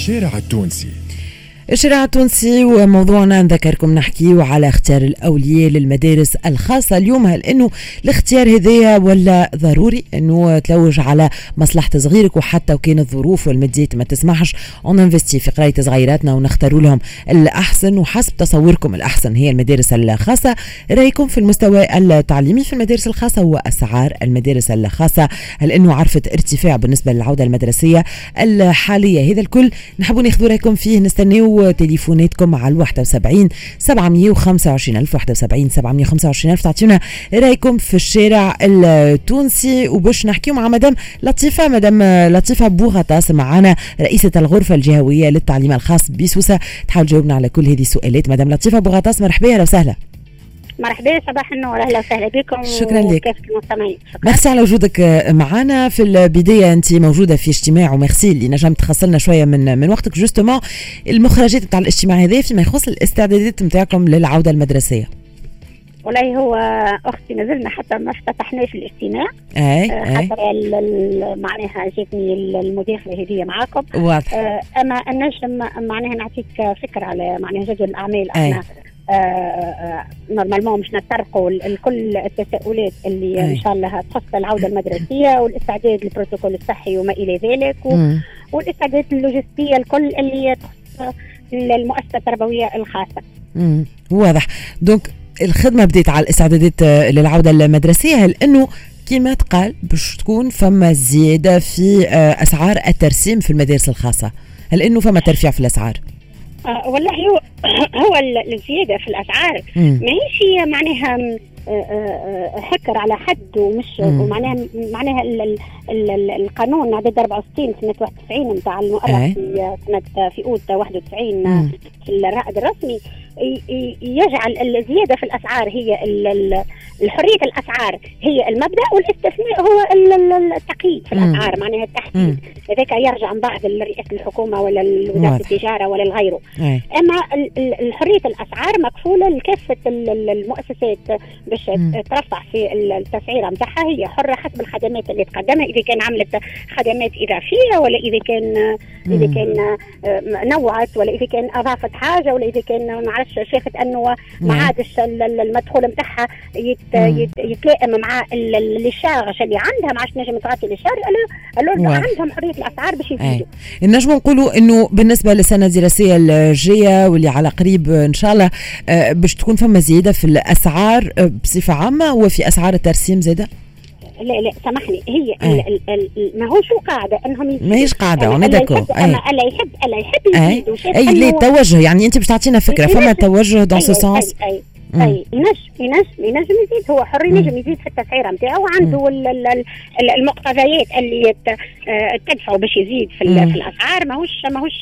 الشارع التونسي. الشارع التونسي وموضوعنا نذكركم نحكي على اختيار الاولياء للمدارس الخاصة اليوم. هل إنه الاختيار هذايا ولا ضروري؟ إنه تلوج على مصلحة صغيرك وحتى وكان الظروف والماديات ما تسمحش. on investit في قراية صغيراتنا ونختاروا لهم الأحسن وحسب تصوركم الأحسن. هي المدارس الخاصة. رأيكم في المستوى التعليمي في المدارس الخاصة وأسعار المدارس الخاصة. هل إنه عرفت ارتفاع بالنسبة للعودة المدرسية الحالية؟ هذا الكل نحبوا ناخذوا رأيكم فيه. نستناو تليفوناتكم على 71 725 ألف 71 725 ألف. تعطيونا رأيكم في الشارع التونسي. وباش نحكيو مع مدام لطيفة مدام لطيفة بوغطاس معنا رئيسة الغرفة الجهوية للتعليم الخاص بسوسة. تحاول تجاوبنا على كل هذه السؤالات. مدام لطيفة بوغطاس مرحبا أهلا وسهلا. مرحبا صباح النور. أهلا وسهلا بكم. شكرا لك. المستمعين ميرسي على وجودك معنا في البداية. أنت موجودة في اجتماع وميرسي اللي نجمت تخصلنا شوية من من وقتك. justement المخرجات نتاع الاجتماع هذا فيما يخص الاستعدادات نتاعكم للعودة المدرسية. والله هو أختي ما زلنا حتى ما افتتحناش الاجتماع اي آه، اي حتى ال- ال- معناها جاتني ال- المداخله هذه معاكم واضح. آه، أما نجم معناها نعطيك فكرة على معناها جدول الأعمال. إحنا آه، آه، normalement مش نتطرقوا ل- لكل التساؤلات اللي. إن شاء الله تخص العودة المدرسية والاستعداد للبروتوكول الصحي وما إلى ذلك و- مم. والاستعدادات اللوجستية الكل اللي تخص المؤسسة التربوية الخاصة. مم. واضح donc الخدمة بدات على الاستعدادات آه، للعودة المدرسية هل إنه كما تقال باش تكون فما زيادة في آه، أسعار الترسيم في المدارس الخاصة هل إنه فما ترفيع في الأسعار آه والله هو هو ال- الزيادة في الأسعار مم. ماهيش هي معناها آه، آه، آه، حكر على حد ومش مم. ومعناها معناها ال- ال- ال- ال- القانون عدد 64 سنة 91 نتاع أي. المؤرخ في سنه في أوت 91 مم. في الرائد الرسمي يجعل الزيادة في الأسعار هي ال- ال- الحرية الأسعار هي المبدأ والاستثناء هو ال- ال- التقييد في. الأسعار معناها. التحديد هذاك يرجع من بعض لرئاسه الحكومة ولا لوزاره واضح. التجارة ولا لغيره اي أما حريه الأسعار مكفوله لكافة ال- ال- المؤسسات باش. ترفع في ال- التسعيره نتاعها هي حرة حسب الخدمات اللي تقدمها إذا كان عملت خدمات إضافية ولا إذا كان إذا. كان آه، نوعت ولا إذا كان أضافت حاجة ولا إذا كان ما نعرفش شافت أنه ما. عادش ال- ال- المدخول نتاعها يتلائم مع ال- ال- الشارج اللي عندها ما عادش نجم تغطي قالوا واضح. عندهم حرية الأسعار باش يزيدوا. نجموا نقولوا إنه بالنسبة للسنة الدراسية الجاية واللي على قريب إن شاء الله آه، باش تكون فما زيادة في الأسعار آه، بصفة عامة وفي أسعار الترسيم زاده لا لا سامحني. هي أي. ال- ال- ال- ما هو شو قاعدة انهم. ماهيش قاعدة أنا الا يحب الا يحب يزيد أي. ليه التوجه يعني أنت باش تعطينا فكرة. فما توجه دون سو سونس أي. أي ينجم ينجم ينجم يزيد. هو حر ينجم يزيد في التسعيرة نتاعو وعنده ال- ال- ال- المقتضيات اللي آه، تدفعه باش يزيد في. في الأسعار. ماهوش ماهوش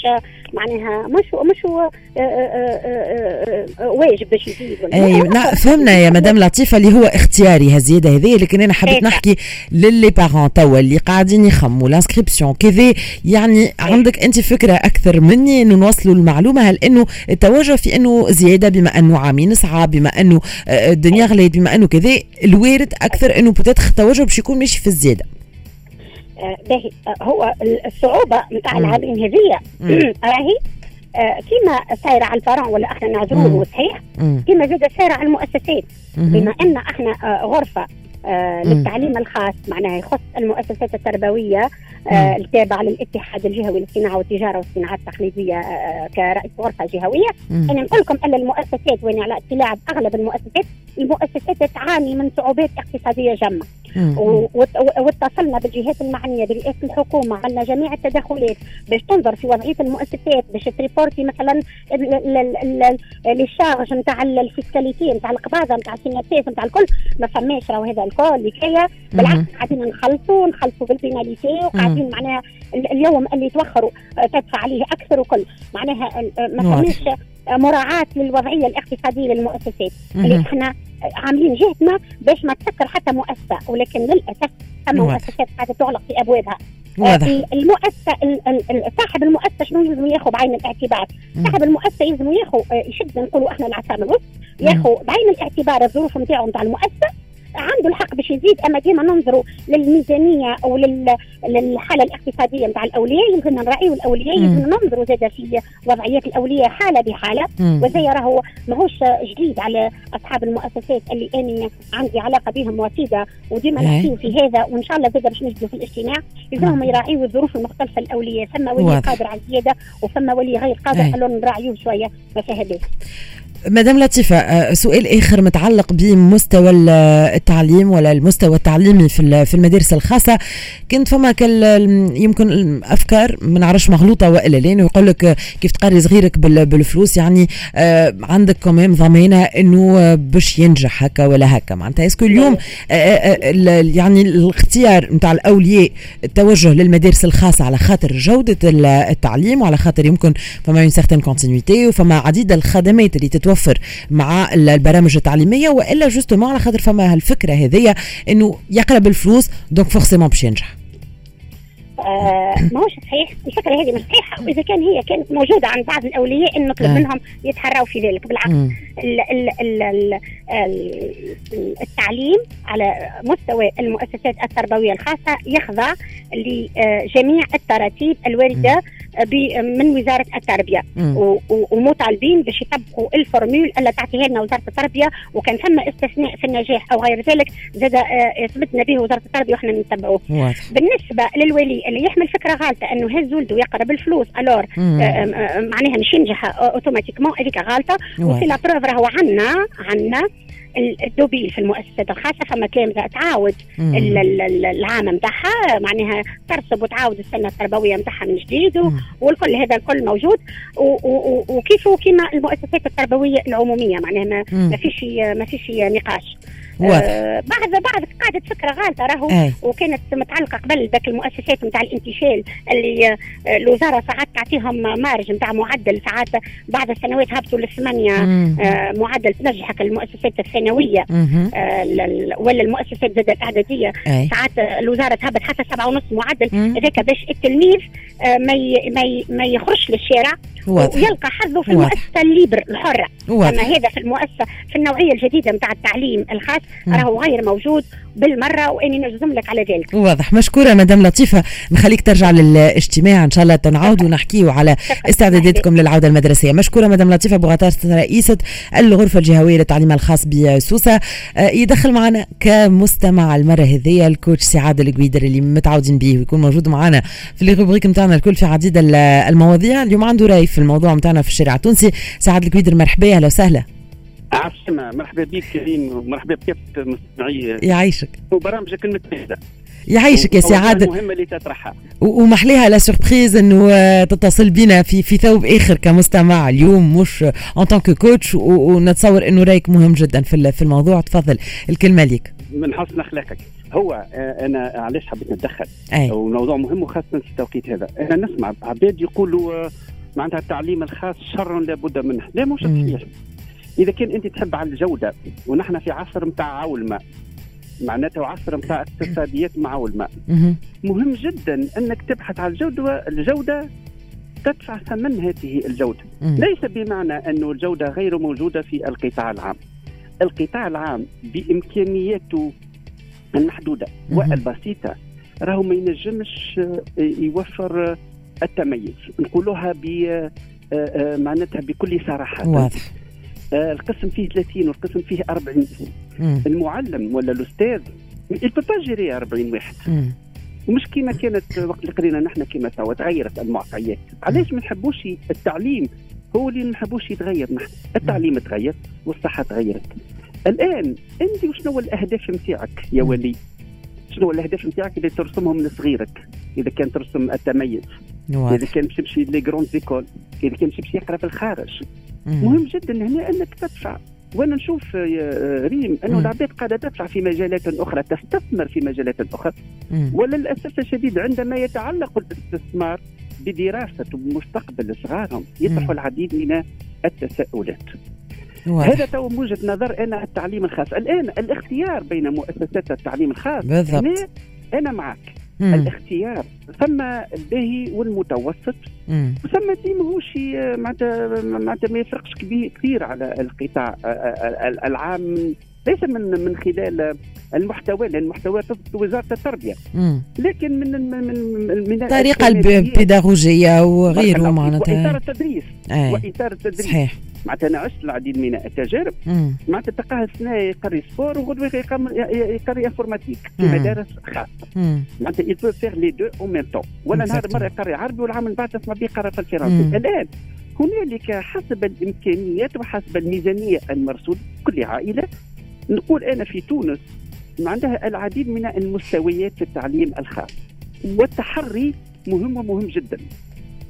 معناها مش مش هو آه، آه، آه، واجب باش يزيد أي لا، فهمنا يا مدام لطيفة اللي هو اختياري هالزياده هذه لكن أنا حبيت إيه. نحكي للي بارون توا اللي قاعدين يخموا لانسكريبسيون كذا. يعني عندك أنت فكرة أكثر مني إنه نوصلوا المعلومة هل إنه التوجه في إنه زيادة بما إنه عامين نسعى بما إنه الدنيا غليت بما إنه كذا. الوارد أكثر إنه بتاتخ التوجه باش يكون ماشي في الزيادة. باهي آه، هو الصعوبة نتاع. العامين هذيا. راهي آه، كيما سايرة على الفرع ولا إحنا. نعذروه صحيح مم. كيما زاد سايرة على المؤسسات. بما أن إحنا آه، غرفة آه،. للتعليم الخاص معناها يخص المؤسسات التربوية مم. آه، التابعة للاتحاد الجهوي للصناعة والتجارة والصناعات التقليدية آه، كرئيس غرفة جهوية مم. أنا نقول لكم أن المؤسسات واني على اطلاع باغلب المؤسسات المؤسسات تعاني من صعوبات اقتصادية جمة. واتصلنا بالجهات المعنية برئاسه الحكومة عملنا جميع التدخلات باش تنظر في وضعية المؤسسات باش t'reporter مثلا ال- لل charges نتاع ال fiscalité نتاع القباضة نتاع ال CNSS نتاع الكل. ما فماش راهو هذا الكل لكي بالعكس قاعدين نخلصوا نخلصوا بال pénalité وقاعدين معناها ال- اليوم اللي توخروا آه، تدفع عليه أكثر وكل. معناها آه، ما. فماش مراعاة للوضعية الاقتصادية للمؤسسات. اللي إحنا عاملين جهتنا باش ما تسكر حتى مؤسسة ولكن للأسف واضح. مؤسسات قاعدة تغلق في أبوابها واضح المؤسسة ال- ال- ال- صاحب المؤسسة شنو يلزم ياخذ بعين الاعتبار؟ صاحب المؤسسة يلزم ياخذ آه، يشد نقولوا إحنا العصام الوسط مم. ياخذ بعين الاعتبار الظروف نتاعو نتاع المؤسسة عنده الحق باش يزيد أما ديما ننظروا للميزانية أو للحالة الاقتصادية نتاع الأولياء يمكن نراعيوا الأولياء يمكن ننظروا زاد في وضعيات الأولياء حالة بحالة. وزي راهو ماهوش جديد على أصحاب المؤسسات اللي أني عندي علاقة بهم وطيده وديما نحكيو في هذا وإن شاء الله زاد باش نجدوا في الاجتماع. يلزمهم يراعيوا الظروف المختلفة الاوليه ثم ولي قادر على الزيادة وثم ولي غير قادر قالوا نراعيوه شوية ما فيها مدام لطيفة آه، سؤال آخر متعلق بمستوى التعليم ولا المستوى التعليمي في في المدارس الخاصة. كنت فما كل يمكن أفكار ما نعرفش مغلوطة وإلا لأنه يقول لك كيف تقري صغيرك بالفلوس يعني آه، عندك كمان ضمانة إنه باش ينجح هكا ولا هكا. معناتها est-ce que اليوم آه، يعني الاختيار نتاع الأولياء التوجه للمدارس الخاصة على خاطر جودة التعليم وعلى خاطر يمكن فما une certaine continuité وفما عديد الخدمات اللي تتوفر توفر مع البرامج التعليمية وإلا justement على خاطر فما هالفكرة هذيا إنه يقري بالفلوس donc forcément باش ينجح. آه ماهوش صحيح. الفكرة هذه مش صحيحة. وإذا كان هي كانت موجودة عند بعض الأولياء ان نطلب آه. منهم يتحروا في ذلك. بالعكس ال ال ال ال التعليم على مستوى المؤسسات التربوية الخاصة يخضع لجميع التراتيب الواردة من وزارة التربية. ومطالبين باش يطبقوا ال formule اللي تعطيها لنا وزارة التربية وكان ثم استثناء في النجاح أو غير ذلك زاد اثبتنا آه، به وزارة التربية وإحنا نتبعوه. بالنسبة للولي اللي يحمل فكرة غالطه إنه هز ولده ويقرا بالفلوس الور آه، آه، معناها مش ينجح أوتوماتيكمون هذيك غالطه وفي لا بروف راهو عندنا عندنا الدوبيل في المؤسسات الخاصه فما كلام تعاود العام نتاعها معناها ترسب وتعاود السنة التربوية نتاعها من جديد والكل هذا الكل موجود وكيف كيما المؤسسات التربوية العمومية معناها ما فيش ما فيش نقاش. آه بعد بعد قاعدة فكرة غالطة راهو وكانت متعلقة قبل ذاك المؤسسات نتاع الانتشال اللي آه الوزارة ساعات تعطيهم مارج نتاع معدل ساعات بعد السنوات هبطوا للثمانية آه معدل تنجحك المؤسسات الثانوية آه ولا المؤسسات زاد الاعداديه ساعات الوزارة تهبط حتى سبعة ونص معدل هذاك باش التلميذ ما ما ما يخرجش للشارع واضح. ويلقى حظه في المؤسسة ال libre الحرة. أما هذا في المؤسسة في النوعية الجديدة نتاع التعليم الخاص راهو غير موجود. بالمرة وإني نجزم لك على ذلك. واضح. مشكورة مدام لطيفة. نخليك ترجع للاجتماع. إن شاء الله تنعود ونحكيو على استعداداتكم للعودة المدرسية. مشكورة مدام لطيفة بوغطاس رئيسة الغرفة الجهوية للتعليم الخاص بسوسة. آه، يدخل معنا كمستمع المرة هذه ال coach سعاد القويدر اللي متعودين به ويكون موجود معنا في ال rubrique نتاعنا الكل في عديد المواضيع. اليوم عنده رأي في الموضوع نتاعنا في الشارع التونسي. سعاد القويدر مرحبا أهلا وسهلا. عسلامة مرحبا بك كريم ومرحبا بكافة مستمعي. يعيشك. وبرامجك المتميزة يعيشك يا سي عادل. المهمة اللي تطرحها ومحليها la surprise إنه تتصل بنا في في ثوب آخر كمستمع اليوم مش en tant que coach ونتصور إنه رأيك مهم جدا في في الموضوع. تفضل الكلمة ليك. من حسن أخلاقك. هو آه، أنا علاش حبيت نتدخل. وموضوع مهم وخاصة في التوقيت هذا. أنا نسمع عباد يقولوا آه، معناتها التعليم الخاص شر لابد منه. لا مش صحيح. إذا كان أنت تحب على الجودة ونحن في عصر نتاع عولمه معناته عصر نتاع اقتصاديات مع الماء. مهم. جدا إنك تبحث على الجودة الجودة تدفع ثمن هذه الجودة. ليس بمعنى انه الجودة غير موجودة في القطاع العام. القطاع العام بإمكانياته المحدودة والبسيطة. راهو ما ينجمش يوفر التميز. نقولوها ب آه، آه، معناتها بكل صراحة. واضح. آه، القسم فيه 30 والقسم فيه 40 مم. المعلم ولا الأستاذ البابا جيري 40 واحد. مم. ومش كيما كانت وقت اللي قرينا نحن كيما توا تغيرت المعطيات. علاش ما نحبوش التعليم؟ هو اللي ما نحبوش يتغير نحن. التعليم تغير والصحة تغيرت. الآن أنت وشنو الأهداف نتاعك يا ولي؟ شنو الأهداف نتاعك اللي ترسمهم من صغيرك إذا كان ترسم التميز إذا كان تمشي لي جروند زيكول اذا كان باش يقرا في الخارج. مهم. جدا هنا أنك تدفع. وأنا نشوف يا ريم أنه العباد قاعدة تدفع في مجالات أخرى تستثمر في مجالات أخرى. وللأسف الشديد عندما يتعلق الاستثمار بدراسة ومستقبل صغارهم يطرح العديد من التساؤلات. واضح. هذا تو وجهة نظر أنا التعليم الخاص. الآن الاختيار بين مؤسسات التعليم الخاص بالضبط. أنا معك. مم. الاختيار ثم الباهي والمتوسط. ثم دي ماهوش معناتها معناتها ما يفرقش كثير على القطاع العام. ليس من من خلال المحتوى لأن المحتوى وزارة التربية. مم. لكن من من من, من الطريقة البيداغوجية وغيره معناتها. وإطار التدريس. وإطار التدريس. صحيح. معناتها أنا عشت العديد من التجارب. معناتها تلقاها السنة يقري sport وغدوه يقري informatique. في مدارس خاصه معناتها il fait les deux au même temps ولا نهار مرة يقري عربي والعام اللي بعد تسمع به يقرا في الفرنسي. الآن هنالك حسب الإمكانيات وحسب الميزانية المرصود كل عائلة. نقول أنا في تونس عندها العديد من المستويات في التعليم الخاص. والتحري مهم ومهم جدا.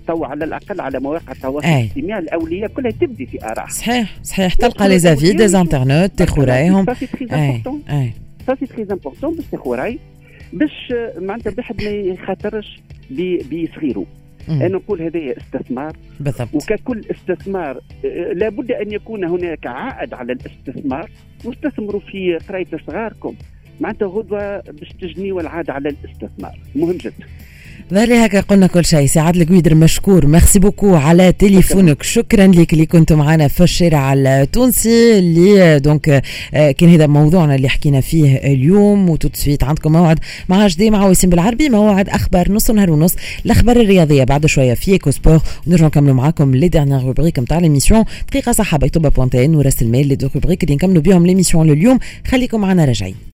تو على الأقل على مواقع التواصل الاجتماعي الأولياء كلها تبدي في اراء صحيح صحيح. تلقى les avis des internautes تاخذ رايهم ça c'est très important باش تاخذ راي باش معناتها الواحد ما يخاطرش بصغيره أنا نقول هذا استثمار. بالضبط. وككل استثمار لابد أن يكون هناك عائد على الاستثمار واستثمروا في قراية صغاركم. معناتها غدوه باش تجني العائد على الاستثمار. مهم جدا. ظهر هكا قلنا كل شيء. سعاد القويدر مشكور. merci beaucoup على تليفونك. شكرا لك اللي كنتوا معنا في الشارع التونسي اللي donc آه، كان هذا موضوعنا اللي حكينا فيه اليوم. وتو عندكم موعد مع جدي مع وسيم بالعربي. موعد أخبار نص نهار ونص. الأخبار الرياضية بعد شوية في Echo Sport ونرجع نكملوا معاكم les dernières rubriques نتاع l'émission دقيقة صحه بيتوبا بوانتين وراس الميل les deux rubriques اللي نكملوا بهم l'émission لليوم. خليكم معنا راجعين